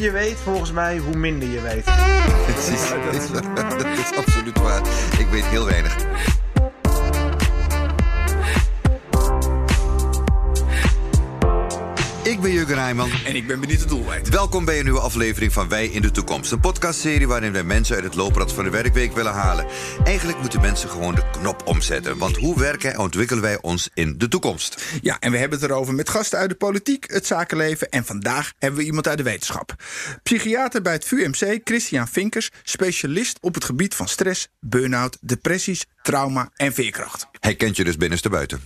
meer je weet, volgens mij, hoe minder je weet. Precies. Dat is absoluut waar. Ik weet heel weinig. Ben Jurgen Rijman. En ik ben benieuwd de doelwijd. Welkom bij een nieuwe aflevering van Wij in de Toekomst. Een podcastserie waarin wij mensen uit het looprad van de werkweek willen halen. Eigenlijk moeten mensen gewoon de knop omzetten. Want hoe werken en ontwikkelen wij ons in de toekomst? Ja, en we hebben het erover met gasten uit de politiek, het zakenleven. En vandaag hebben we iemand uit de wetenschap. Psychiater bij het VUMC, Christian Vinkers. Specialist op het gebied van stress, burn-out, depressies, trauma en veerkracht. Hij kent je dus binnenste buiten.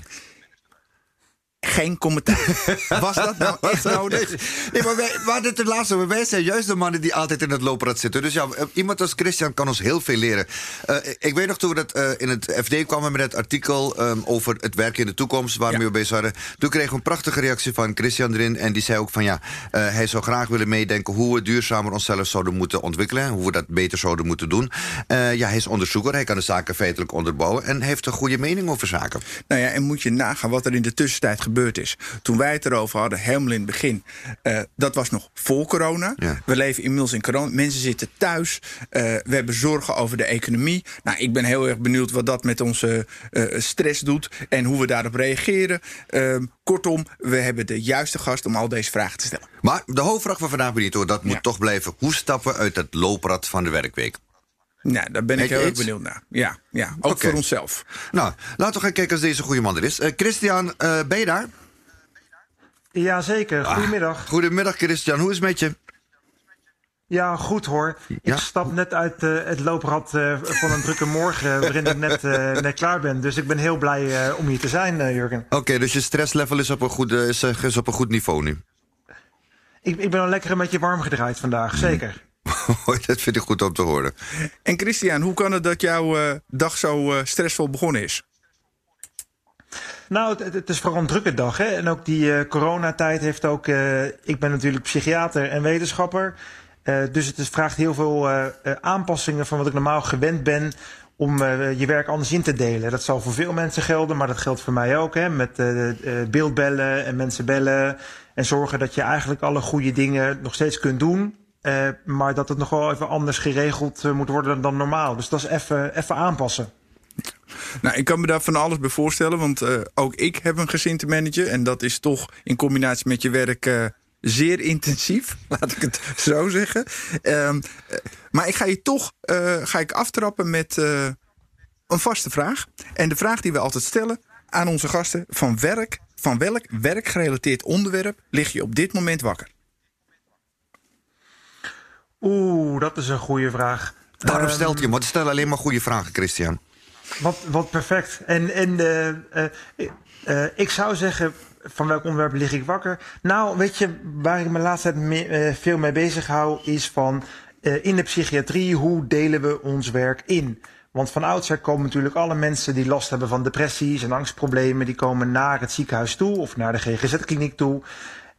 Geen commentaar. Was dat nou echt nodig? Nee, maar wij, we hadden het er laatst over. Wij zijn juist de mannen die altijd in het looprad zitten. Dus ja, eh, iemand als Christian kan ons heel veel leren. Uh, ik weet nog toen we dat uh, in het FD kwamen met het artikel um, over het werken in de toekomst, waarmee ja. we bezig waren. Toen kregen we een prachtige reactie van Christian erin. En die zei ook van ja, uh, hij zou graag willen meedenken hoe we duurzamer onszelf zouden moeten ontwikkelen. Hoe we dat beter zouden moeten doen. ja, hij is onderzoeker, hij kan de zaken feitelijk onderbouwen. En heeft een goede mening over zaken. Nou ja, en moet je nagaan wat er in de tussentijd gebeurt is. Toen wij het erover hadden, helemaal in het begin, uh, dat was nog voor corona. Ja. We leven inmiddels in corona. Mensen zitten thuis. Uh, we hebben zorgen over de economie. Nou, ik ben heel erg benieuwd wat dat met onze uh, stress doet en hoe we daarop reageren. Ehm, kortom, we hebben de juiste gast om al deze vragen te stellen. Maar de hoofdvraag van vandaag, Benito, dat moet ja. toch blijven. Hoe stappen we uit het looprad van de werkweek? Nou, daar ben ik heel erg benieuwd naar. Ja, ja ook okay. voor onszelf. Nou, laten we gaan kijken als deze goede man er is. Uh, Christian, uh, ben je daar? Jazeker, goedemiddag. Ah, goedemiddag Christian, hoe is het met je? Ja, goed hoor. Ja? Ik stap net uit uh, het looprad uh, van een drukke morgen waarin ik net, uh, net klaar ben. Dus ik ben heel blij om hier te zijn, Jurgen. Oké, okay, dus je stresslevel is op een goed, is, is op een goed niveau nu? Ik, ik ben al lekker een beetje warm gedraaid vandaag, zeker. dat vind ik goed om te horen. En Christian, hoe kan het dat jouw uh, dag zo uh, stressvol begonnen is? Nou, het, het, is vooral een drukke dag. Hè? En ook die uh, coronatijd heeft ook... ik ben natuurlijk psychiater en wetenschapper. dus het vraagt heel veel aanpassingen van wat ik normaal gewend ben... om je werk anders in te delen. Dat zal voor veel mensen gelden, maar dat geldt voor mij ook. Hè? Met beeldbellen en mensen bellen... en zorgen dat je eigenlijk alle goede dingen nog steeds kunt doen... Uh, maar dat het nog wel even anders geregeld uh, moet worden dan normaal. Dus dat is even, aanpassen. Nou, ik kan me daar van alles bij voorstellen, want uh, ook ik heb een gezin te managen. En dat is toch in combinatie met je werk zeer intensief, laat ik het zo zeggen. Ehm, maar ik ga je toch ga ik aftrappen met een vaste vraag. En de vraag die we altijd stellen aan onze gasten: van, werk, van welk werkgerelateerd onderwerp lig je op dit moment wakker? Oeh, dat is een goede vraag. Daarom um, stelt je, maar stel alleen maar goede vragen, Christian. Wat, wat perfect. En, en uh, uh, uh, ik zou zeggen, van welk onderwerp lig ik wakker? Nou, weet je, waar ik me laatste tijd mee, veel mee bezig hou, is van in de psychiatrie, hoe delen we ons werk in? Want van oudsher komen natuurlijk alle mensen die last hebben van depressies en angstproblemen, die komen naar het ziekenhuis toe of naar de GGZ-kliniek toe.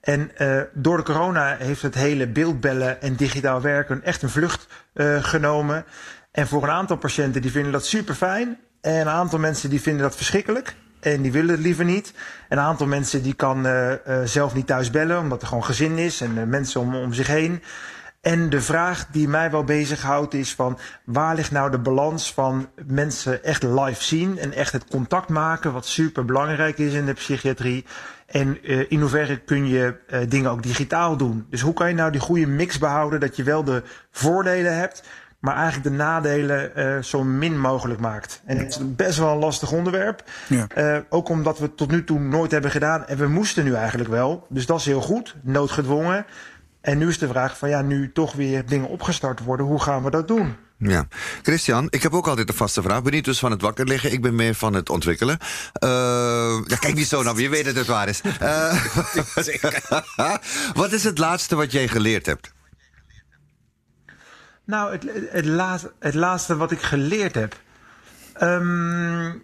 En uh, door de corona heeft het hele beeldbellen en digitaal werken echt een vlucht uh, genomen. En voor een aantal patiënten die vinden dat super fijn. En een aantal mensen die vinden dat verschrikkelijk. En die willen het liever niet. En een aantal mensen die kan uh, zelf niet thuis bellen, omdat er gewoon gezin is en mensen om, om zich heen. En de vraag die mij wel bezighoudt is van waar ligt nou de balans van mensen echt live zien en echt het contact maken, wat super belangrijk is in de psychiatrie. En uh, in hoeverre kun je uh, dingen ook digitaal doen? Dus hoe kan je nou die goede mix behouden dat je wel de voordelen hebt, maar eigenlijk de nadelen uh, zo min mogelijk maakt? En het is best wel een lastig onderwerp. Ja. ook omdat we het tot nu toe nooit hebben gedaan en we moesten nu eigenlijk wel. Dus dat is heel goed, noodgedwongen. En nu is de vraag van ja, nu toch weer dingen opgestart worden, hoe gaan we dat doen? Ja. Christian, ik heb ook altijd een vaste vraag. Ik ben niet dus van het wakker liggen, ik ben meer van het ontwikkelen. Uh, ja, kijk niet zo naar me, je weet dat het waar is. Uh, wat is het laatste wat jij geleerd hebt? Nou, het, het, laatste, het laatste wat ik geleerd heb. Um,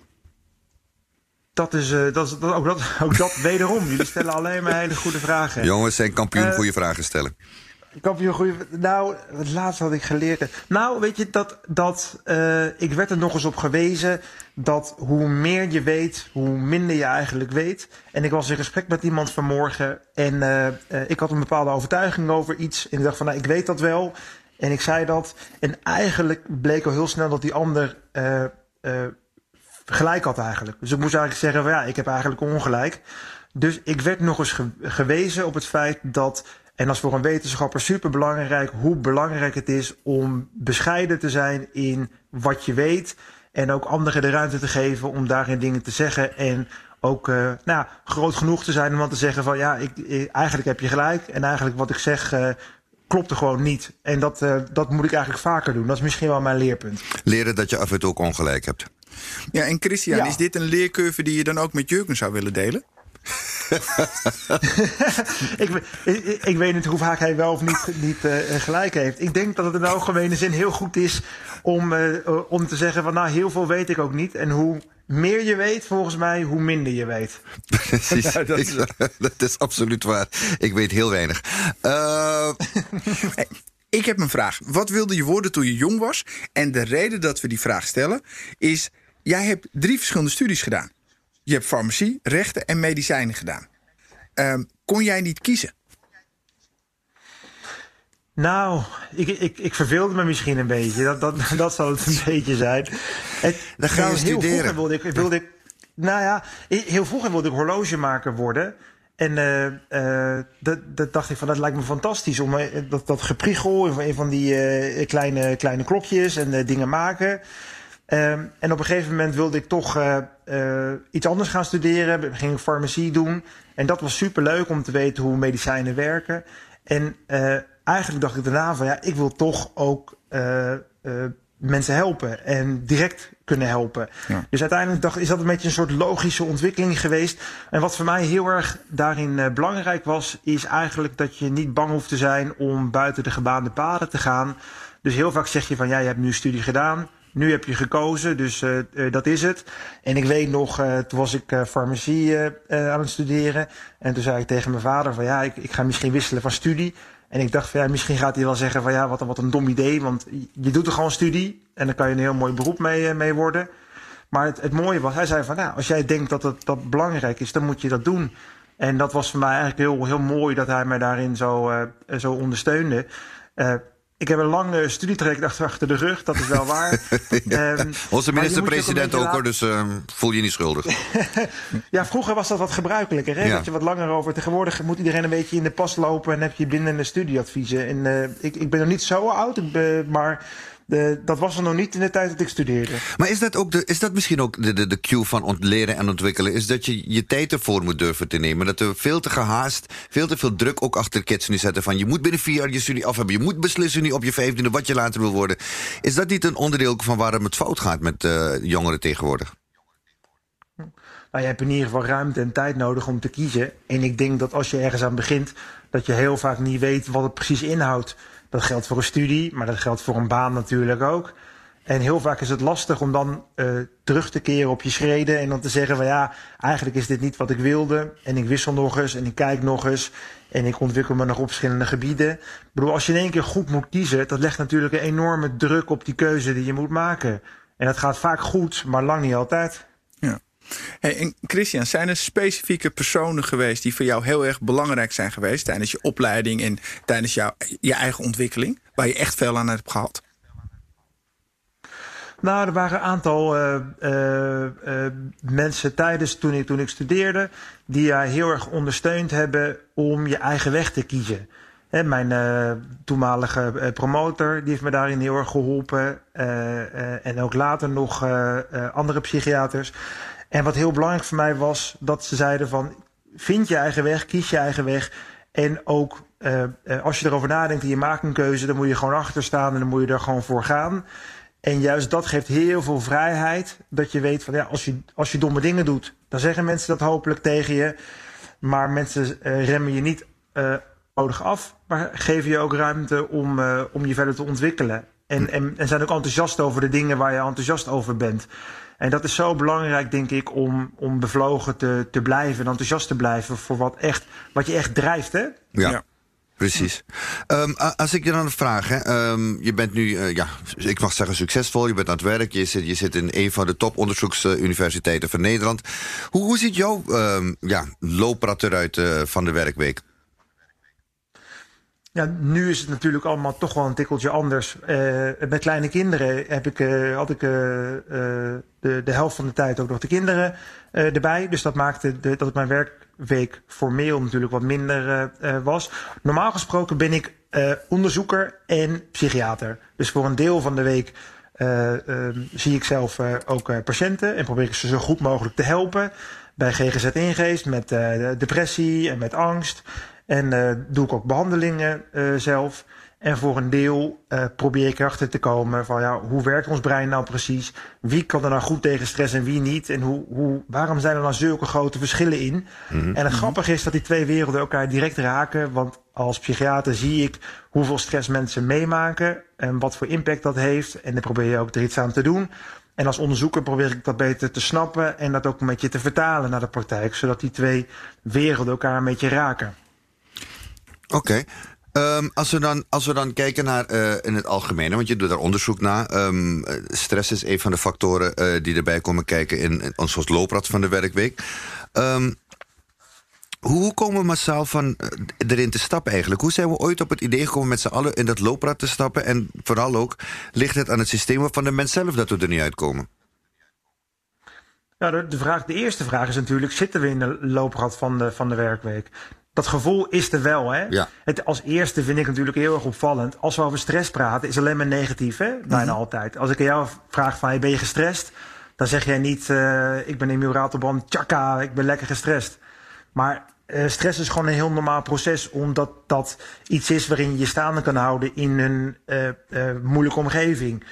dat is, uh, dat is dat, ook, dat, ook dat wederom. Jullie stellen alleen maar hele goede vragen. Jongens zijn kampioen uh, goede vragen stellen. een goede. Nou, het laatste had ik geleerd. Nou, weet je, dat, dat uh, ik werd er nog eens op gewezen dat hoe meer je weet, hoe minder je eigenlijk weet. En ik was in gesprek met iemand vanmorgen en uh, ik had een bepaalde overtuiging over iets. En ik dacht van, nou, ik weet dat wel. En ik zei dat. En eigenlijk bleek al heel snel dat die ander gelijk had eigenlijk. Dus ik moest eigenlijk zeggen van, ja, ik heb eigenlijk ongelijk. Dus ik werd nog eens ge gewezen op het feit dat en dat is voor een wetenschapper super belangrijk hoe belangrijk het is om bescheiden te zijn in wat je weet. En ook anderen de ruimte te geven om daarin dingen te zeggen. En ook uh, nou groot genoeg te zijn om dan te zeggen van ja, ik, eigenlijk heb je gelijk. En eigenlijk wat ik zeg uh, klopt er gewoon niet. En dat, uh, dat moet ik eigenlijk vaker doen. Dat is misschien wel mijn leerpunt. Leren dat je af en toe ook ongelijk hebt. Ja, en Christian, ja. is dit een leercurve die je dan ook met Jurgen zou willen delen? ik, ik, ik, weet niet hoe vaak hij wel of niet, niet uh, gelijk heeft. Ik denk dat het in de algemene zin heel goed is om, uh, om te zeggen van nou heel veel weet ik ook niet. En hoe meer je weet, volgens mij, hoe minder je weet. Precies, ja, dat, is... dat, is... absoluut waar. Ik weet heel weinig. Uh... ik heb een vraag. Wat wilde je worden toen je jong was? En de reden dat we die vraag stellen is... jij hebt drie verschillende studies gedaan. Je hebt farmacie, rechten en medicijnen gedaan. Um, kon jij niet kiezen? Nou, ik, ik, ik verveelde me misschien een beetje. Dat, dat, dat zal het een beetje zijn. Het, Dan ga je studeren. Heel wilde ik, wilde ik, nou ja, heel vroeger wilde ik horlogemaker worden. En uh, uh, dat, dat dacht ik van, dat lijkt me fantastisch. Om dat, dat gepriegel, een van die kleine, kleine klokjes en dingen maken. Um, en op een gegeven moment wilde ik toch uh, uh, iets anders gaan studeren. Ging ik farmacie doen. En dat was super leuk om te weten hoe medicijnen werken. En uh, eigenlijk dacht ik daarna van ja, ik wil toch ook mensen helpen. En direct kunnen helpen. Ja. Dus uiteindelijk dacht, is dat een beetje een soort logische ontwikkeling geweest. En wat voor mij heel erg daarin belangrijk was, is eigenlijk dat je niet bang hoeft te zijn om buiten de gebaande paden te gaan. Dus heel vaak zeg je van ja, je hebt nu studie gedaan nu heb je gekozen, dus uh, uh, dat is het. En ik weet nog, uh, toen was ik farmacie aan het studeren. En toen zei ik tegen mijn vader van ja, ik, ik ga misschien wisselen van studie. En ik dacht van ja, misschien gaat hij wel zeggen van ja, wat, wat een dom idee. Want je doet er gewoon studie en dan kan je een heel mooi beroep mee, mee worden. Maar het, het mooie was, hij zei van nou, als jij denkt dat het dat belangrijk is, dan moet je dat doen. En dat was voor mij eigenlijk heel, heel mooi dat hij mij daarin zo, zo ondersteunde. Ik heb een lange studietraject achter, achter de rug, dat is wel waar. ja. um, Onze minister-president ook, hoor, dus uh, voel je niet schuldig. ja, vroeger was dat wat gebruikelijker. Hè? Ja. Dat je wat langer over. Tegenwoordig moet iedereen een beetje in de pas lopen en heb je binnen studieadviezen. En uh, ik, ik ben nog niet zo oud, maar de, dat was er nog niet in de tijd dat ik studeerde. Maar is dat, ook de, is dat misschien ook de, de, de cue van ontleren en ontwikkelen? Is dat je je tijd ervoor moet durven te nemen? Dat er veel te gehaast, veel te veel druk ook achter kids nu zetten van... je moet binnen vier jaar je studie af hebben. Je moet beslissen nu op je vijftiende wat je later wil worden. Is dat niet een onderdeel van waarom het fout gaat met uh, jongeren tegenwoordig? Nou, je hebt in ieder geval ruimte en tijd nodig om te kiezen. En ik denk dat als je ergens aan begint, dat je heel vaak niet weet wat het precies inhoudt. Dat geldt voor een studie, maar dat geldt voor een baan natuurlijk ook. En heel vaak is het lastig om dan uh, terug te keren op je schreden en dan te zeggen van ja, eigenlijk is dit niet wat ik wilde. En ik wissel nog eens en ik kijk nog eens en ik ontwikkel me nog op verschillende gebieden. Ik bedoel, als je in één keer goed moet kiezen, dat legt natuurlijk een enorme druk op die keuze die je moet maken. En dat gaat vaak goed, maar lang niet altijd. Hey, Christian, zijn er specifieke personen geweest die voor jou heel erg belangrijk zijn geweest tijdens je opleiding en tijdens jou, je eigen ontwikkeling, waar je echt veel aan hebt gehad? Nou, er waren een aantal uh, uh, uh, mensen tijdens toen ik, toen ik studeerde, die jou heel erg ondersteund hebben om je eigen weg te kiezen. Mijn toenmalige promotor die heeft me daarin heel erg geholpen. en ook later nog andere psychiaters. En wat heel belangrijk voor mij was, dat ze zeiden van, vind je eigen weg, kies je eigen weg. En ook uh, als je erover nadenkt en je maakt een keuze, dan moet je gewoon achter staan en dan moet je er gewoon voor gaan. En juist dat geeft heel veel vrijheid. Dat je weet van ja, als je, als je domme dingen doet, dan zeggen mensen dat hopelijk tegen je. Maar mensen uh, remmen je niet uh, nodig af, maar geven je ook ruimte om, om je verder te ontwikkelen. En, en, en zijn ook enthousiast over de dingen waar je enthousiast over bent. En dat is zo belangrijk, denk ik, om, om bevlogen te, te blijven en enthousiast te blijven voor wat, echt, wat je echt drijft. Hè? Ja. ja. Precies. Um, als ik je dan vraag, hè, um, je bent nu, uh, ja, ik mag zeggen succesvol, je bent aan het werk, je zit, je zit in een van de toponderzoeksuniversiteiten van Nederland. Hoe, hoe ziet jouw um, ja, looprad eruit uh, van de werkweek? Ja, nu is het natuurlijk allemaal toch wel een tikkeltje anders. Uh, met kleine kinderen heb ik, uh, had ik uh, de, de helft van de tijd ook nog de kinderen erbij. Dus dat maakte de, dat mijn werkweek formeel natuurlijk wat minder was. Normaal gesproken ben ik onderzoeker en psychiater. Dus voor een deel van de week zie ik zelf ook patiënten en probeer ik ze zo goed mogelijk te helpen. Bij GGZ Ingeest met depressie en met angst. En uh, doe ik ook behandelingen uh, zelf. En voor een deel uh, probeer ik erachter te komen van ja, hoe werkt ons brein nou precies? Wie kan er nou goed tegen stress en wie niet? En hoe, hoe, waarom zijn er nou zulke grote verschillen in? Mm -hmm. En het grappige is dat die twee werelden elkaar direct raken. Want als psychiater zie ik hoeveel stress mensen meemaken en wat voor impact dat heeft. En dan probeer je ook er iets aan te doen. En als onderzoeker probeer ik dat beter te snappen en dat ook een beetje te vertalen naar de praktijk. Zodat die twee werelden elkaar een beetje raken. Oké. Um, als, we dan, als we dan kijken naar uh, in het algemene, want je doet daar onderzoek naar. Um, stress is een van de factoren uh, die erbij komen kijken in, in ons looprad van de werkweek. Um, hoe komen we massaal van erin te stappen eigenlijk? Hoe zijn we ooit op het idee gekomen met z'n allen in dat looprad te stappen? En vooral ook, ligt het aan het systeem van de mens zelf dat we er niet uitkomen? Ja, de, de, vraag, de eerste vraag is natuurlijk: zitten we in de looprad van de, van de werkweek? Dat gevoel is er wel. Hè? Ja. Het, als eerste vind ik natuurlijk heel erg opvallend. Als we over stress praten, is alleen maar negatief. Hè? Bijna mm -hmm. altijd. Als ik aan jou vraag van, hey, ben je gestrest? Dan zeg jij niet, uh, ik ben Emiel Ratelband, tjaka, ik ben lekker gestrest. Maar uh, stress is gewoon een heel normaal proces. Omdat dat iets is waarin je je staande kan houden in een uh, moeilijke omgeving.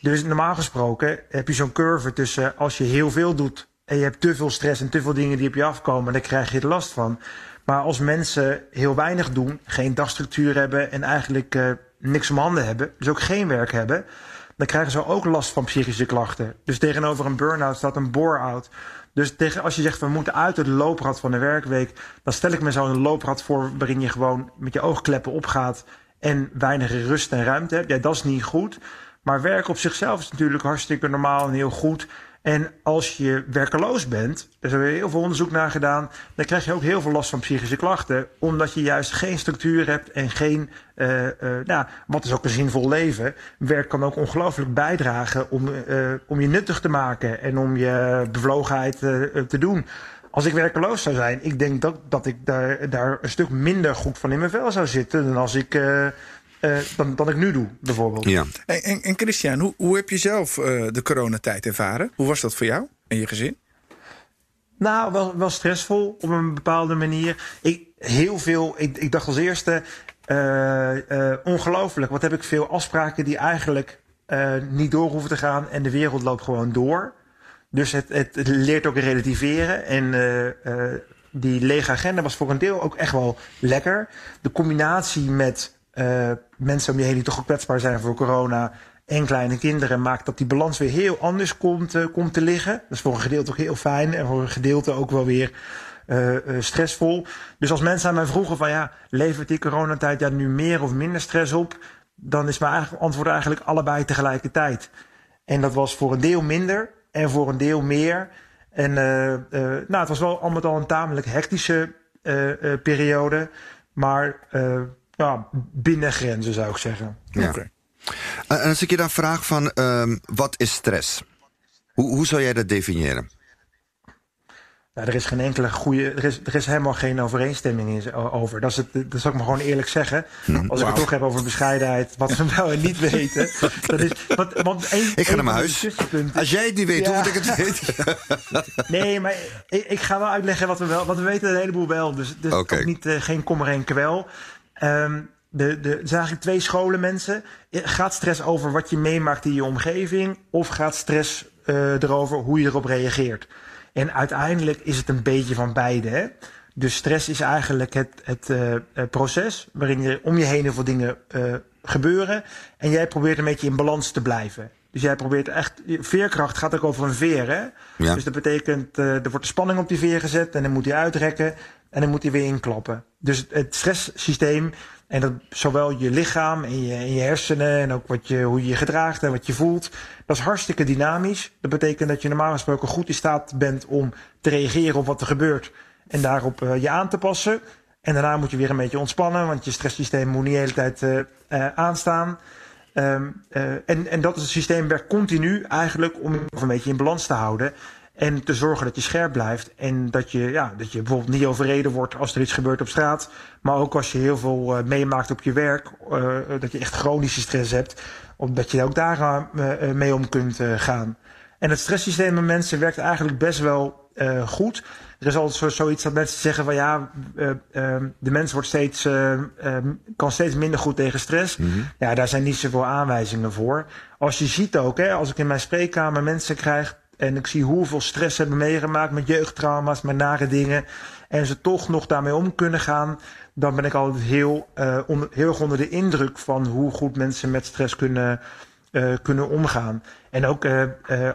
Dus normaal gesproken heb je zo'n curve tussen als je heel veel doet... en je hebt te veel stress en te veel dingen die op je afkomen... dan krijg je er last van. Maar als mensen heel weinig doen, geen dagstructuur hebben en eigenlijk uh, niks om handen hebben, dus ook geen werk hebben, dan krijgen ze ook last van psychische klachten. Dus tegenover een burn-out staat een bore-out. Dus tegen, als je zegt we moeten uit het looprad van de werkweek, dan stel ik me zo'n looprad voor waarin je gewoon met je oogkleppen opgaat en weinig rust en ruimte hebt. Ja, dat is niet goed. Maar werk op zichzelf is natuurlijk hartstikke normaal en heel goed. En als je werkeloos bent, daar is er heel veel onderzoek naar gedaan, dan krijg je ook heel veel last van psychische klachten, omdat je juist geen structuur hebt en geen, uh, uh, nou, wat is ook een zinvol leven. Werk kan ook ongelooflijk bijdragen om, uh, om je nuttig te maken en om je bevlogenheid te doen. Als ik werkeloos zou zijn, ik denk dat, dat ik daar, daar een stuk minder goed van in mijn vel zou zitten dan als ik uh, dan, dan ik nu doe, bijvoorbeeld. Ja. En, en, en Christian, hoe, hoe heb je zelf uh, de coronatijd ervaren? Hoe was dat voor jou en je gezin? Nou, wel, wel stressvol op een bepaalde manier. Ik, heel veel, ik, ik dacht als eerste, uh, ongelooflijk. Wat heb ik veel afspraken die eigenlijk niet door hoeven te gaan en de wereld loopt gewoon door. Dus het, het, het leert ook relativeren. En die lege agenda was voor een deel ook echt wel lekker. De combinatie met uh, mensen om je heen die toch ook kwetsbaar zijn voor corona en kleine kinderen maakt dat die balans weer heel anders komt, uh, komt te liggen. Dat is voor een gedeelte ook heel fijn en voor een gedeelte ook wel weer uh, stressvol. Dus als mensen aan mij vroegen van ja, levert die coronatijd ja nu meer of minder stress op? Dan is mijn antwoord eigenlijk allebei tegelijkertijd. En dat was voor een deel minder en voor een deel meer. En nou, het was wel allemaal al een tamelijk hectische periode. Maar ja, binnen grenzen zou ik zeggen. Ja. Okay. En als ik je dan vraag van um, wat is stress? Hoe, hoe zou jij dat definiëren? Nou, er is geen enkele goede. Er is, er is helemaal geen overeenstemming in, over. Dat, is het, dat zal ik maar gewoon eerlijk zeggen. Hmm. Als ik het toch heb over bescheidenheid, wat we wel en niet weten. dat is, want, want een, ik ga naar mijn huis. Als jij het niet weet, ja. hoe moet ik het weten? nee, maar ik, ik, ga wel uitleggen wat we wel. Want we weten een heleboel wel. Dus, dus okay. ook niet, uh, geen kommer en kwel. Um, de, de, er zijn eigenlijk twee scholen mensen. Gaat stress over wat je meemaakt in je omgeving? Of gaat stress uh, erover hoe je erop reageert? En uiteindelijk is het een beetje van beide. Hè? Dus stress is eigenlijk het, het uh, proces waarin je om je heen heel veel dingen uh, gebeuren. En jij probeert een beetje in balans te blijven. Dus jij probeert echt. Veerkracht gaat ook over een veer. Hè? Ja. Dus dat betekent, uh, er wordt de spanning op die veer gezet en dan moet hij uitrekken en dan moet hij weer inklappen. Dus het stresssysteem en dat zowel je lichaam en je, je hersenen en ook wat je, hoe je je gedraagt en wat je voelt. Dat is hartstikke dynamisch. Dat betekent dat je normaal gesproken goed in staat bent om te reageren op wat er gebeurt en daarop uh, je aan te passen. En daarna moet je weer een beetje ontspannen, want je stresssysteem moet niet de hele tijd uh, uh, aanstaan. Um, en, en dat is het systeem werkt continu eigenlijk om een beetje in balans te houden. En te zorgen dat je scherp blijft. En dat je, ja, dat je bijvoorbeeld niet overreden wordt als er iets gebeurt op straat. Maar ook als je heel veel uh, meemaakt op je werk. Uh, dat je echt chronische stress hebt. Omdat je ook daar uh, mee om kunt gaan. En het stresssysteem van mensen werkt eigenlijk best wel goed. Er is altijd zo, zoiets dat mensen zeggen van ja, de mens wordt steeds, kan steeds minder goed tegen stress. Mhm. Ja, daar zijn niet zoveel aanwijzingen voor. Als je ziet ook, hè, als ik in mijn spreekkamer mensen krijg en ik zie hoeveel stress ze hebben meegemaakt met jeugdtrauma's, met nare dingen. En ze toch nog daarmee om kunnen gaan. Dan ben ik altijd heel, uh, onder, heel erg onder de indruk van hoe goed mensen met stress kunnen, uh, kunnen omgaan. En ook uh,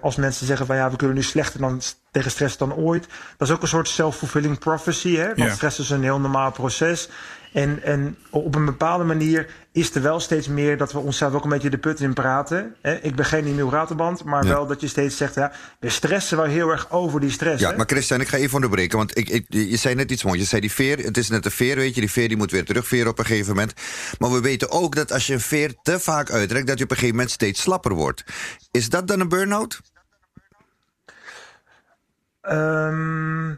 als mensen zeggen van ja, we kunnen nu slechter dan, tegen stress dan ooit. Dat is ook een soort self-fulfilling prophecy. Hè? Want stress is een heel normaal proces. En, en op een bepaalde manier is er wel steeds meer dat we onszelf ook een beetje de put in praten. Hè? Ik ben geen Emiel Raterband, maar wel dat je steeds zegt, ja, we stressen wel heel erg over die stress. Ja, hè? maar Christian, ik ga even onderbreken. Want ik, ik, je zei net iets moois. Je zei die veer, het is net een veer, weet je. Die veer die moet weer terugveren op een gegeven moment. Maar we weten ook dat als je een veer te vaak uitrekt... dat je op een gegeven moment steeds slapper wordt. Is dat dan een burn-out? Ehm, di-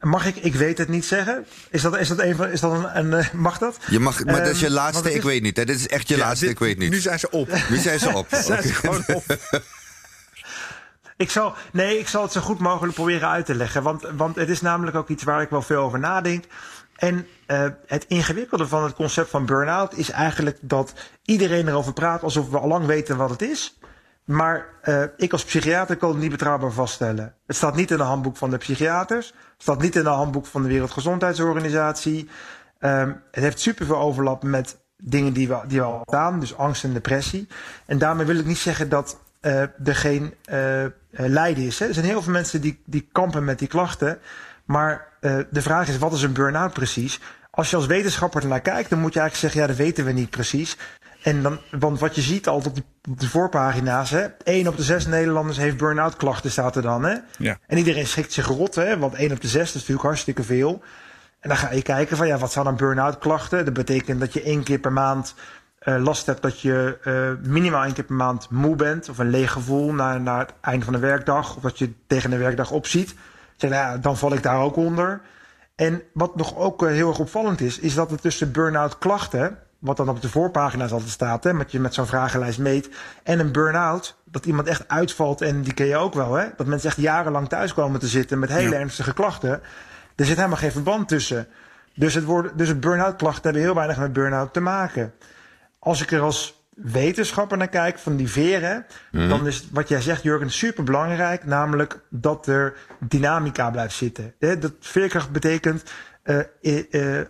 mag ik, ik weet het niet zeggen. Is dat, is dat, een van, is dat een, een eh, mag dat? Je mag, maar dat is je Ehm, laatste, ik weet niet. Hè? Dit is echt je Ja, laatste, dit- ik weet niet. Nu zijn ze op. Nu zijn ze op. zijn ze Oké. gewoon op. Ik zal, nee, ik zal het zo goed mogelijk proberen uit te leggen. Want, want het is namelijk ook iets waar ik wel veel over nadenk. En uh, het ingewikkelde van het concept van burn-out is eigenlijk dat iedereen erover praat alsof we al lang weten wat het is. Maar uh, ik als psychiater kan het niet betrouwbaar vaststellen. Het staat niet in de handboek van de psychiaters. Het staat niet in de handboek van de Wereldgezondheidsorganisatie. Um, het heeft superveel overlap met dingen die we, die we al staan. Dus angst en depressie. En daarmee wil ik niet zeggen dat uh, er geen uh, lijden is. Hè. Er zijn heel veel mensen die, die kampen met die klachten. Maar de vraag is, wat is een burn-out precies? Als je als wetenschapper ernaar kijkt, dan moet je eigenlijk zeggen, ja, dat weten we niet precies. En dan, want wat je ziet altijd op, de voorpagina's, hè, 1 op de 6 Nederlanders heeft burn-out klachten, staat er dan. Hè? Ja. En iedereen schrikt zich rot, hè, want 1 op de 6 is natuurlijk hartstikke veel. En dan ga je kijken van, ja, wat zijn dan burn-out klachten? Dat betekent dat je één keer per maand uh, last hebt dat je uh, minimaal één keer per maand moe bent. Of een leeg gevoel na, na het einde van de werkdag. Of dat je tegen de werkdag opziet. Zeg, nou ja, dan val ik daar ook onder. En wat nog ook uh, heel erg opvallend is, is dat er tussen burn-out klachten, wat dan op de voorpagina's altijd staat, hè, met je met zo'n vragenlijst meet, en een burn-out, dat iemand echt uitvalt, en die ken je ook wel, hè, dat mensen echt jarenlang thuis komen te zitten met hele ja. ernstige klachten. Er zit helemaal geen verband tussen. Dus het, woord, dus het burn-out klachten hebben heel weinig met burn-out te maken. Als ik er als wetenschapper naar kijk van die veren, mm. dan is wat jij zegt, Jurgen, super belangrijk. Namelijk dat er dynamica blijft zitten. Dat veerkracht betekent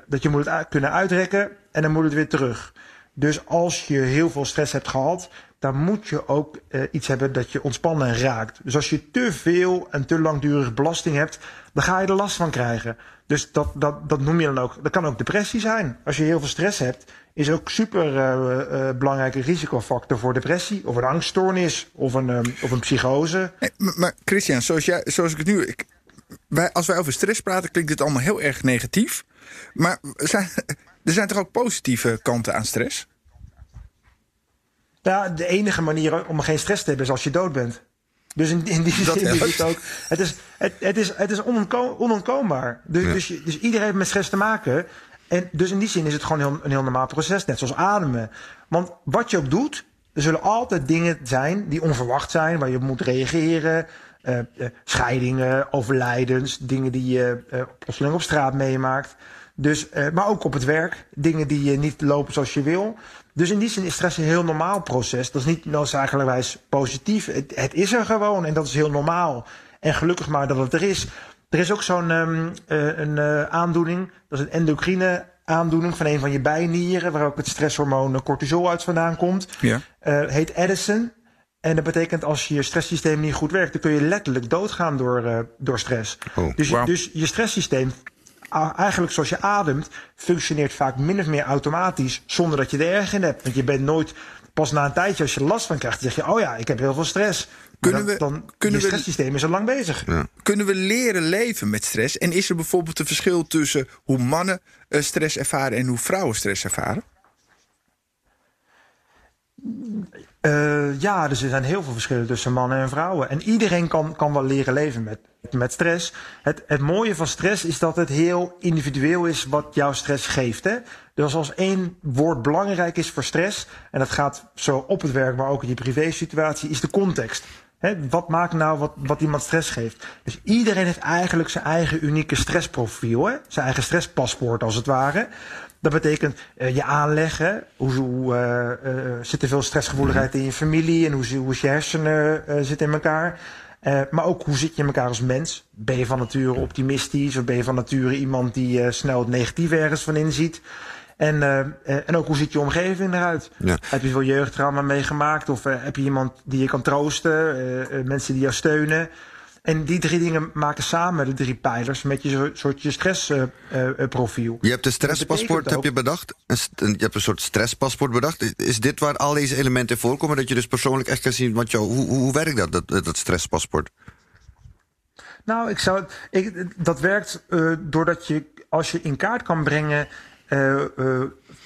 dat je moet het kunnen uitrekken en dan moet het weer terug. Dus als je heel veel stress hebt gehad, dan moet je ook iets hebben dat je ontspannen raakt. Dus als je te veel en te langdurig belasting hebt, dan ga je er last van krijgen. Dus dat, dat, dat noem je dan ook. Dat kan ook depressie zijn. Als je heel veel stress hebt, is ook super uh, belangrijke risicofactor voor depressie, of een angststoornis, of een, um, of een psychose. Maar, maar Christian, zoals, jij, zoals ik het nu. Ik, wij, als wij over stress praten, klinkt dit allemaal heel erg negatief. Maar zijn, er zijn toch ook positieve kanten aan stress? Ja, de enige manier om geen stress te hebben is als je dood bent. Dus in, in die zin is het ook. Het is, het, het is, het is onontko onontkoombaar. Dus, ja. dus, dus iedereen heeft met stress te maken. En dus in die zin is het gewoon heel, een heel normaal proces, net zoals ademen. Want wat je ook doet, er zullen altijd dingen zijn die onverwacht zijn, waar je op moet reageren. Uh, uh, scheidingen, overlijdens, dingen die je uh, plotseling op straat meemaakt. Dus, maar ook op het werk, dingen die niet lopen zoals je wil. Dus in die zin is stress een heel normaal proces. Dat is niet noodzakelijkwijs positief. Het, het, is er gewoon en dat is heel normaal. En gelukkig maar dat het er is. Er is ook zo'n um, uh, een uh, aandoening, dat is een endocrine aandoening van een van je bijnieren, waar ook het stresshormoon cortisol uit vandaan komt. Ja. Uh, heet Addison. En dat betekent als je stresssysteem niet goed werkt, dan kun je letterlijk doodgaan door, uh, door stress. Oh, dus, dus je stresssysteem, eigenlijk zoals je ademt, functioneert vaak min of meer automatisch zonder dat je er erg in hebt. Want je bent nooit, pas na een tijdje als je last van krijgt, zeg je, oh ja, ik heb heel veel stress. Kunnen dan, we- dan, kunnen je stresssysteem is al lang bezig. Kunnen we leren leven met stress? En is er bijvoorbeeld een verschil tussen hoe mannen eh, stress ervaren en hoe vrouwen stress ervaren? Eh, ja, dus er zijn heel veel verschillen tussen mannen en vrouwen. En iedereen kan, kan wel leren leven met, met stress. Het, het mooie van stress is dat het heel individueel is wat jouw stress geeft. Hè? Dus als één woord belangrijk is voor stress, en dat gaat zo op het werk, maar ook in je privésituatie, is de context. Hè, wat maakt nou wat, wat iemand stress geeft? Dus iedereen heeft eigenlijk zijn eigen unieke stressprofiel. Hè? Zijn eigen stresspaspoort als het ware. Dat betekent eh, je aanleggen. Hoe, hoe eh, eh, zit er veel stressgevoeligheid in je familie? En hoe, hoe is je hersenen zitten in elkaar? Maar ook hoe zit je in elkaar als mens? Ben je van nature optimistisch? Of ben je van nature iemand die snel het negatieve ergens van inziet? En, en ook hoe ziet je omgeving eruit? Ja. Heb je veel jeugdtrauma meegemaakt? Of heb je iemand die je kan troosten? Mensen die jou steunen? En die drie dingen maken samen de drie pijlers met je soort je stressprofiel. Je hebt een stresspaspoort heb je bedacht. Een je hebt een soort stresspaspoort bedacht. Is- dit waar al deze elementen voorkomen? Dat je dus persoonlijk echt kan zien. Wat jou, hoe, hoe werkt dat, dat, dat stresspaspoort? Nou, ik zou, ik, dat werkt eh, doordat je, als je in kaart kan brengen eh, eh,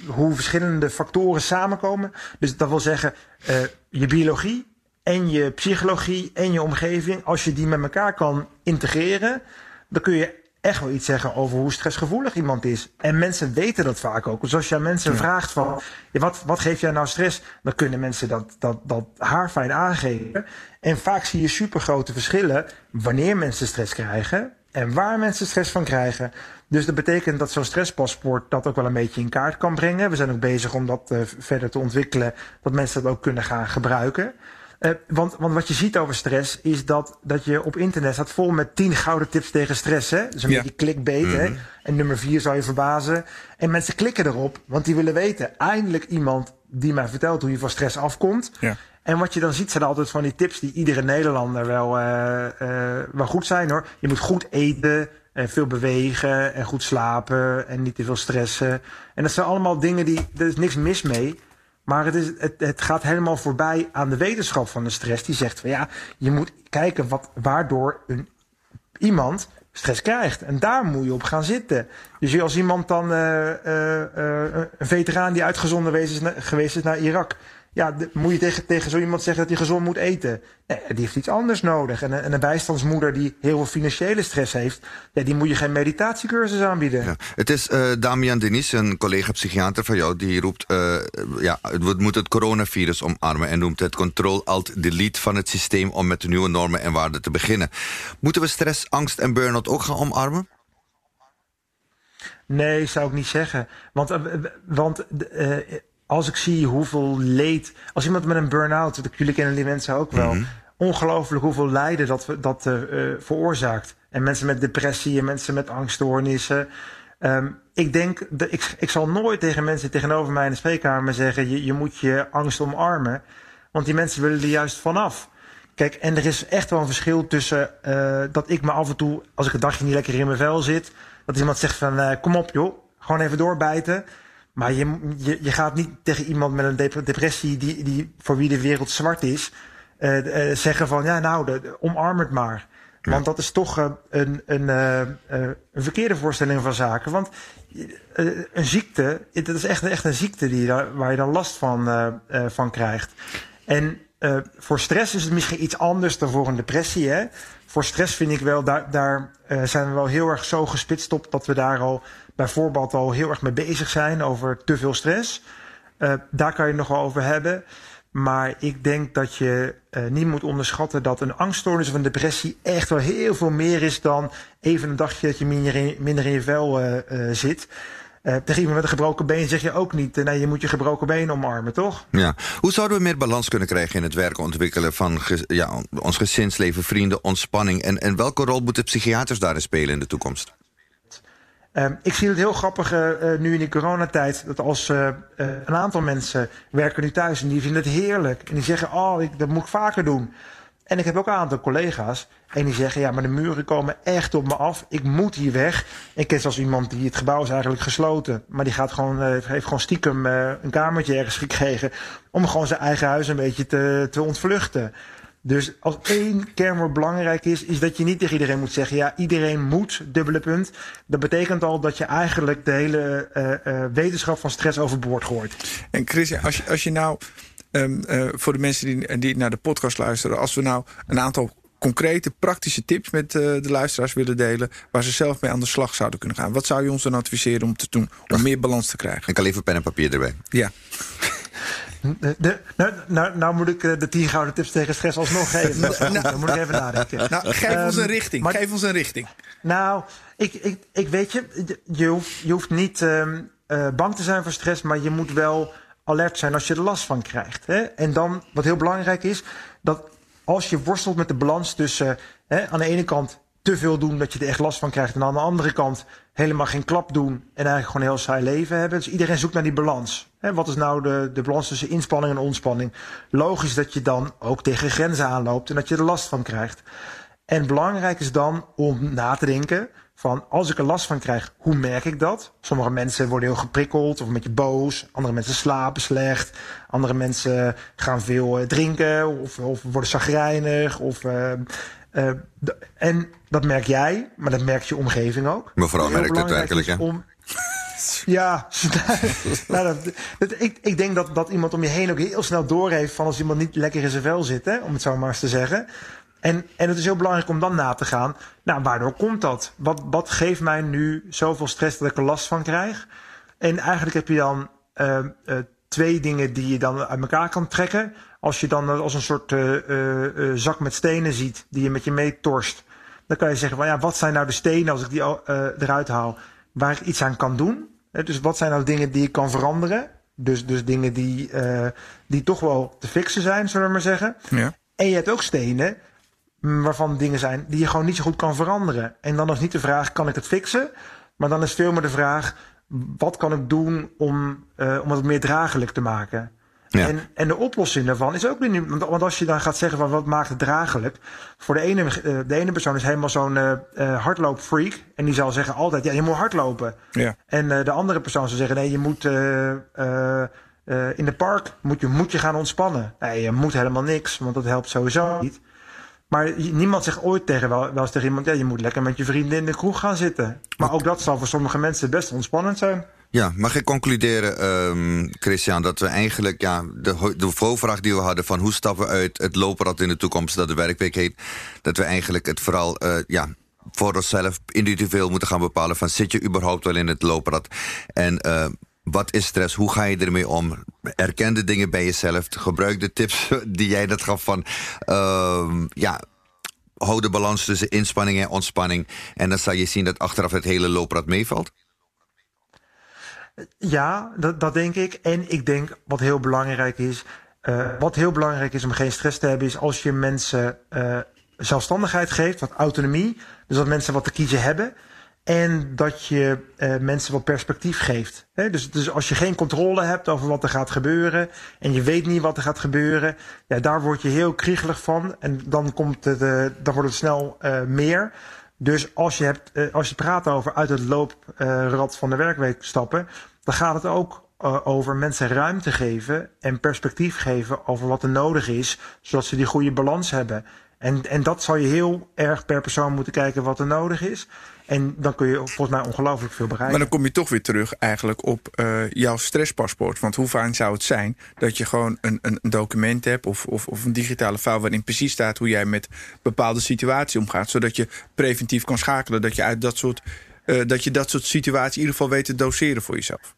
hoe verschillende factoren samenkomen. Dus dat wil zeggen, eh, je biologie en je psychologie en je omgeving, als je die met elkaar kan integreren, dan kun je echt wel iets zeggen over hoe stressgevoelig iemand is. En mensen weten dat vaak ook. Dus als je aan mensen vraagt van, ja, wat, wat geeft jij nou stress? Dan kunnen mensen dat, dat, dat haarfijn aangeven. En vaak zie je supergrote verschillen wanneer mensen stress krijgen en waar mensen stress van krijgen. Dus dat betekent dat zo'n stresspaspoort dat ook wel een beetje in kaart kan brengen. We zijn ook bezig om dat eh, verder te ontwikkelen, dat mensen dat ook kunnen gaan gebruiken. Eh, want, want wat je ziet over stress is dat, dat je op internet staat vol met 10 gouden tips tegen stress. Hè? Dus een Ja. beetje clickbait. hè? En nummer 4 zou je verbazen. En mensen klikken erop, want die willen weten. Eindelijk iemand die mij vertelt hoe je van stress afkomt. Ja. En wat je dan ziet zijn altijd van die tips die iedere Nederlander wel, eh, eh, wel goed zijn hoor. Je moet goed eten, en veel bewegen en goed slapen en niet te veel stressen. En dat zijn allemaal dingen die, er is niks mis mee. Maar het, is, het, het gaat helemaal voorbij aan de wetenschap van de stress. Die zegt van ja, je moet kijken wat, waardoor een, iemand stress krijgt. En daar moet je op gaan zitten. Dus als iemand dan eh, eh, eh, een veteraan die uitgezonden is, geweest is naar Irak. Ja, moet je tegen, tegen zo iemand zeggen dat hij gezond moet eten? Nee, die heeft iets anders nodig. En een, en een bijstandsmoeder die heel veel financiële stress heeft, ja, die moet je geen meditatiecursus aanbieden. Ja. Het is eh, Damian Denis, een collega-psychiater van jou, die roept... eh, ja, we moeten het coronavirus omarmen en noemt het control-alt-delete van het systeem... om met de nieuwe normen en waarden te beginnen. Moeten we stress, angst en burn-out ook gaan omarmen? Nee, zou ik niet zeggen. Want, eh, want eh, als ik zie hoeveel leed. Als iemand met een burn-out, jullie kennen die mensen ook wel. Ongelooflijk hoeveel lijden dat, dat eh, eh, veroorzaakt. En mensen met depressie en mensen met angststoornissen. Ehm, ik denk, dat ik, ik zal nooit tegen mensen tegenover mij in de spreekkamer zeggen: je, je moet je angst omarmen. Want die mensen willen er juist vanaf. Kijk, en er is echt wel een verschil tussen eh, dat ik me af en toe, als ik een dagje niet lekker in mijn vel zit, dat iemand zegt van kom op joh, gewoon even doorbijten. Maar je, je, je gaat niet tegen iemand met een dep- depressie die, die voor wie de wereld zwart is, eh, eh, zeggen van ja nou, de, omarm het maar. Want dat is toch eh, een, een, een verkeerde voorstelling van zaken. Want een ziekte, dat is echt, echt een ziekte die, waar je dan last van, van krijgt. En voor stress is het misschien iets anders dan voor een depressie. Hè? Voor stress vind ik wel, daar, daar zijn we wel heel erg zo gespitst op dat we daar al bijvoorbeeld al heel erg mee bezig zijn over te veel stress. Eh, daar kan je nog wel over hebben. Maar ik denk dat je eh, niet moet onderschatten dat een angststoornis of een depressie echt wel heel veel meer is dan even een dagje dat je minder in, minder in je vel eh, zit. Tegen iemand met een gebroken been zeg je ook niet, nee, je moet je gebroken been omarmen, toch? Ja. Hoe zouden we meer balans kunnen krijgen in het werken ontwikkelen van ja, ons gezinsleven, vrienden, ontspanning? En, en welke rol moeten psychiaters daarin spelen in de toekomst? Ehm, ik zie het heel grappig uh, nu in de coronatijd. Dat als uh, een aantal mensen werken nu thuis en die vinden het heerlijk. En die zeggen, oh, ik, dat moet ik vaker doen. En ik heb ook een aantal collega's. En die zeggen, ja, maar de muren komen echt op me af. Ik moet hier weg. Ik ken zelfs iemand die het gebouw is eigenlijk gesloten. Maar die gaat gewoon, heeft gewoon stiekem een kamertje ergens gekregen. Om gewoon zijn eigen huis een beetje te, te ontvluchten. Dus als één kernwoord belangrijk is, is dat je niet tegen iedereen moet zeggen: ja, iedereen moet, dubbele punt. Dat betekent al dat je eigenlijk de hele uh, uh, wetenschap van stress overboord gooit. En Chris, als je, als je nou, um, uh, voor de mensen die, die naar de podcast luisteren, als we nou een aantal concrete, praktische tips met de luisteraars willen delen. waar ze zelf mee aan de slag zouden kunnen gaan. Wat zou je ons dan adviseren om te doen om meer balans te krijgen? Ik kan even pen en papier erbij. Ja. De, nou, nou, nou, moet ik eh, de tien gouden tips tegen stress alsnog geven. nou, dan moet ik even nadenken. Nou, geef um, ons een richting. Maar, geef ons een richting. Nou, ik, ik, ik weet je, je hoeft, je hoeft niet um, uh, bang te zijn voor stress, maar je moet wel alert zijn als je er last van krijgt. Hè? En dan, wat heel belangrijk is, dat als je worstelt met de balans tussen hè, aan de ene kant te veel doen dat je er echt last van krijgt. En aan de andere kant helemaal geen klap doen en eigenlijk gewoon een heel saai leven hebben. Dus iedereen zoekt naar die balans. wat is nou de, de balans tussen inspanning en ontspanning? Logisch dat je dan ook tegen grenzen aanloopt en dat je er last van krijgt. En belangrijk is dan om na te denken van als ik er last van krijg, hoe merk ik dat? Sommige mensen worden heel geprikkeld of een beetje boos. Andere mensen slapen slecht. Andere mensen gaan veel eh, drinken of, of worden zagrijnig. Of, uh, uh, en dat merk jij, maar dat merkt je omgeving ook. Mevrouw merkt het werkelijk, hè? Om... Ja, nou, dat, dat, ik, ik denk dat, dat iemand om je heen ook heel snel doorheeft van als iemand niet lekker in zijn vel zit, hè, om het zo maar eens te zeggen. En, en het is heel belangrijk om dan na te gaan. Nou, waardoor komt dat? Wat, wat geeft mij nu zoveel stress dat ik er last van krijg? En eigenlijk heb je dan uh, uh, twee dingen die je dan uit elkaar kan trekken. Als je dan als een soort uh, zak met stenen ziet die je met je meetorst. Dan kan je zeggen, van, ja, wat zijn nou de stenen als ik die eruit haal, waar ik iets aan kan doen? dus wat zijn nou dingen die ik kan veranderen? Dus, dus dingen die, die toch wel te fixen zijn, zullen we maar zeggen. Ja. En je hebt ook stenen mm, waarvan dingen zijn die je gewoon niet zo goed kan veranderen. En dan is niet de vraag, kan ik het fixen? Maar dan is veel meer de vraag, wat kan ik doen om, uh, om het meer draaglijk te maken? Ja. En, en de oplossing daarvan is ook niet. Want als je dan gaat zeggen van wat maakt het draaglijk. Voor de ene, eh, de ene persoon is helemaal zo'n uh, hardloopfreak. En die zal zeggen altijd: ja, je moet hardlopen. Ja. En uh, de andere persoon zal zeggen: nee, je moet. in de park moet je, moet je gaan ontspannen. Nee, je moet helemaal niks, want dat helpt sowieso niet. Maar niemand zegt ooit tegen wel, wel eens tegen iemand: ja, je moet lekker met je vrienden in de kroeg gaan zitten. Maar ook dat zal voor sommige mensen best ontspannend zijn. Ja, mag ik concluderen, um, Christian, dat we eigenlijk ja, de, de voorvraag die we hadden van hoe stappen we uit het lopenrad in de toekomst, dat de werkweek heet, dat we eigenlijk het vooral uh, ja, voor onszelf individueel moeten gaan bepalen van zit je überhaupt wel in het lopenrad en uh, wat is stress? Hoe ga je ermee om? Erken de dingen bij jezelf. Gebruik de tips die jij net gaf van uh, ja, hou de balans tussen inspanning en ontspanning. En dan zal je zien dat achteraf het hele looprad meevalt. Ja, dat, dat denk ik. En ik denk wat heel belangrijk is. Uh, wat heel belangrijk is om geen stress te hebben, is als je mensen uh, zelfstandigheid geeft, wat autonomie. Dus dat mensen wat te kiezen hebben. En dat je uh, mensen wat perspectief geeft. Dus, dus als je geen controle hebt over wat er gaat gebeuren. en je weet niet wat er gaat gebeuren. Ja, daar word je heel kriegelig van. En dan, komt het, dan wordt het snel meer. Dus als je, hebt, uh, als je praat over uit het looprad van de werkweek stappen, dan gaat het ook uh, over mensen ruimte geven en perspectief geven over wat er nodig is, zodat ze die goede balans hebben. En, en dat zal je heel erg per persoon moeten kijken wat er nodig is. En dan kun je volgens mij ongelooflijk veel bereiken. Maar dan kom je toch weer terug eigenlijk op uh, jouw stresspaspoort. Want hoe fijn zou het zijn dat je gewoon een, een document hebt... Of, of, of een digitale file waarin precies staat hoe jij met bepaalde situaties omgaat. Zodat je preventief kan schakelen. Dat je uit dat soort, uh, dat je dat soort situaties in ieder geval weet te doseren voor jezelf.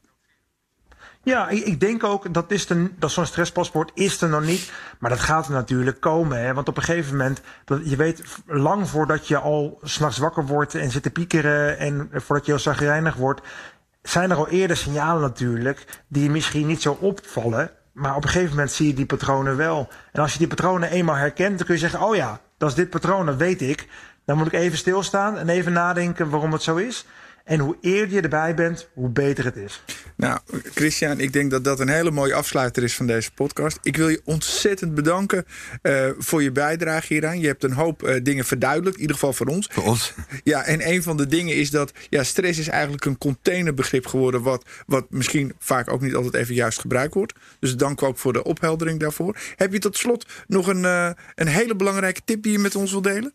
Ja, ik denk ook dat, is de, dat zo'n stresspaspoort is er nog niet. Maar dat gaat er natuurlijk komen. Hè? Want op een gegeven moment, dat, je weet lang voordat je al s'nachts wakker wordt en zit te piekeren en voordat je heel zagrijnig wordt, zijn er al eerder signalen natuurlijk die misschien niet zo opvallen. Maar op een gegeven moment zie je die patronen wel. En als je die patronen eenmaal herkent, dan kun je zeggen: Oh ja, dat is dit patroon, dat weet ik. Dan moet ik even stilstaan en even nadenken waarom het zo is. En hoe eerder je erbij bent, hoe beter het is. Nou, Christian, ik denk dat dat een hele mooie afsluiter is van deze podcast. Ik wil je ontzettend bedanken uh, voor je bijdrage hieraan. Je hebt een hoop uh, dingen verduidelijkt, in ieder geval voor ons. Voor ons. Ja, en een van de dingen is dat ja, stress is eigenlijk een containerbegrip geworden, wat, wat misschien vaak ook niet altijd even juist gebruikt wordt. Dus dank ook voor de opheldering daarvoor. Heb je tot slot nog een, uh, een hele belangrijke tip die je met ons wil delen?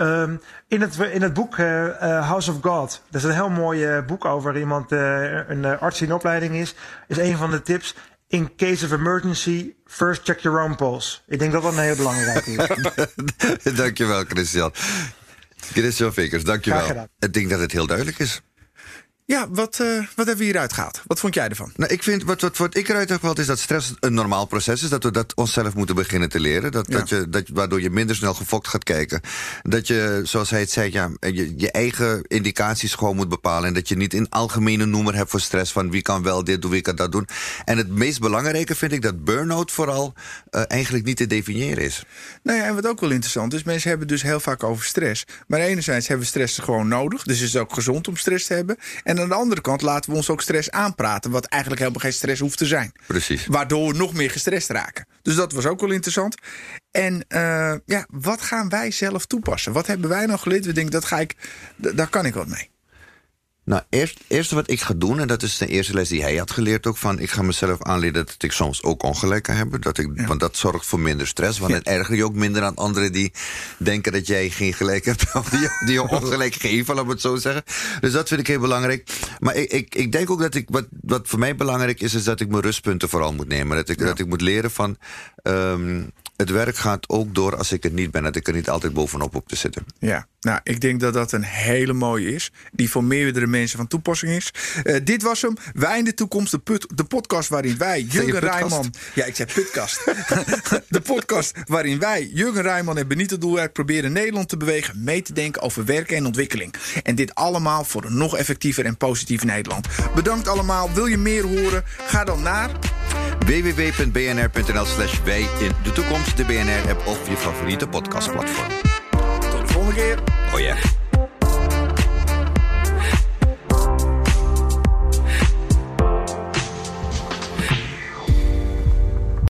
Um, in, het, in het boek uh, House of God, dat is een heel mooi uh, boek over iemand, uh, een arts die in opleiding is, is een van de tips. In case of emergency, first check your own pulse. Ik denk dat dat een heel belangrijk is. dankjewel, Christian. Christian Vickers, dankjewel. Ik denk dat het heel duidelijk is. Ja, wat, uh, wat hebben we hieruit gehaald? Wat vond jij ervan? Nou, ik vind, wat, wat, wat ik eruit heb gehaald is dat stress een normaal proces is. Dat we dat onszelf moeten beginnen te leren. Dat, ja. dat je, dat, waardoor je minder snel gefokt gaat kijken. Dat je, zoals hij het zei, ja, je, je eigen indicaties gewoon moet bepalen. En dat je niet een algemene noemer hebt voor stress. Van wie kan wel dit doen, wie kan dat doen. En het meest belangrijke vind ik dat burn-out vooral uh, eigenlijk niet te definiëren is. Nou ja, en wat ook wel interessant is. Mensen hebben dus heel vaak over stress. Maar enerzijds hebben we stress gewoon nodig. Dus het is ook gezond om stress te hebben. En aan de andere kant laten we ons ook stress aanpraten. Wat eigenlijk helemaal geen stress hoeft te zijn. Precies. Waardoor we nog meer gestrest raken. Dus dat was ook wel interessant. En uh, ja, wat gaan wij zelf toepassen? Wat hebben wij nou geleerd? We denken, dat ga ik, daar kan ik wat mee. Nou, eerst, eerste wat ik ga doen, en dat is de eerste les die hij had geleerd ook, van ik ga mezelf aanleren dat ik soms ook ongelijk kan hebben. Dat ik, ja. Want dat zorgt voor minder stress. Want ja. het erger je ook minder aan anderen die denken dat jij geen gelijk hebt. Of die, die je ongelijk geven, laat het zo zeggen. Dus dat vind ik heel belangrijk. Maar ik, ik, ik denk ook dat ik, wat, wat voor mij belangrijk is, is dat ik mijn rustpunten vooral moet nemen. Dat ik, ja. dat ik moet leren van. Um, het werk gaat ook door als ik er niet ben. Dat ik er niet altijd bovenop op te zitten. Ja, nou, ik denk dat dat een hele mooie is. Die voor meerdere mensen van toepassing is. Uh, dit was hem. Wij in de toekomst. De, put, de podcast waarin wij, Jurgen Rijman... Ja, ik zei putkast. de podcast waarin wij, Jurgen Rijman en Benito Doelwerk... proberen Nederland te bewegen mee te denken over werken en ontwikkeling. En dit allemaal voor een nog effectiever en positief Nederland. Bedankt allemaal. Wil je meer horen? Ga dan naar... www.bnr.nl slash wij in de toekomst de BNR-app of je favoriete podcastplatform. Tot de volgende keer. Oh ja.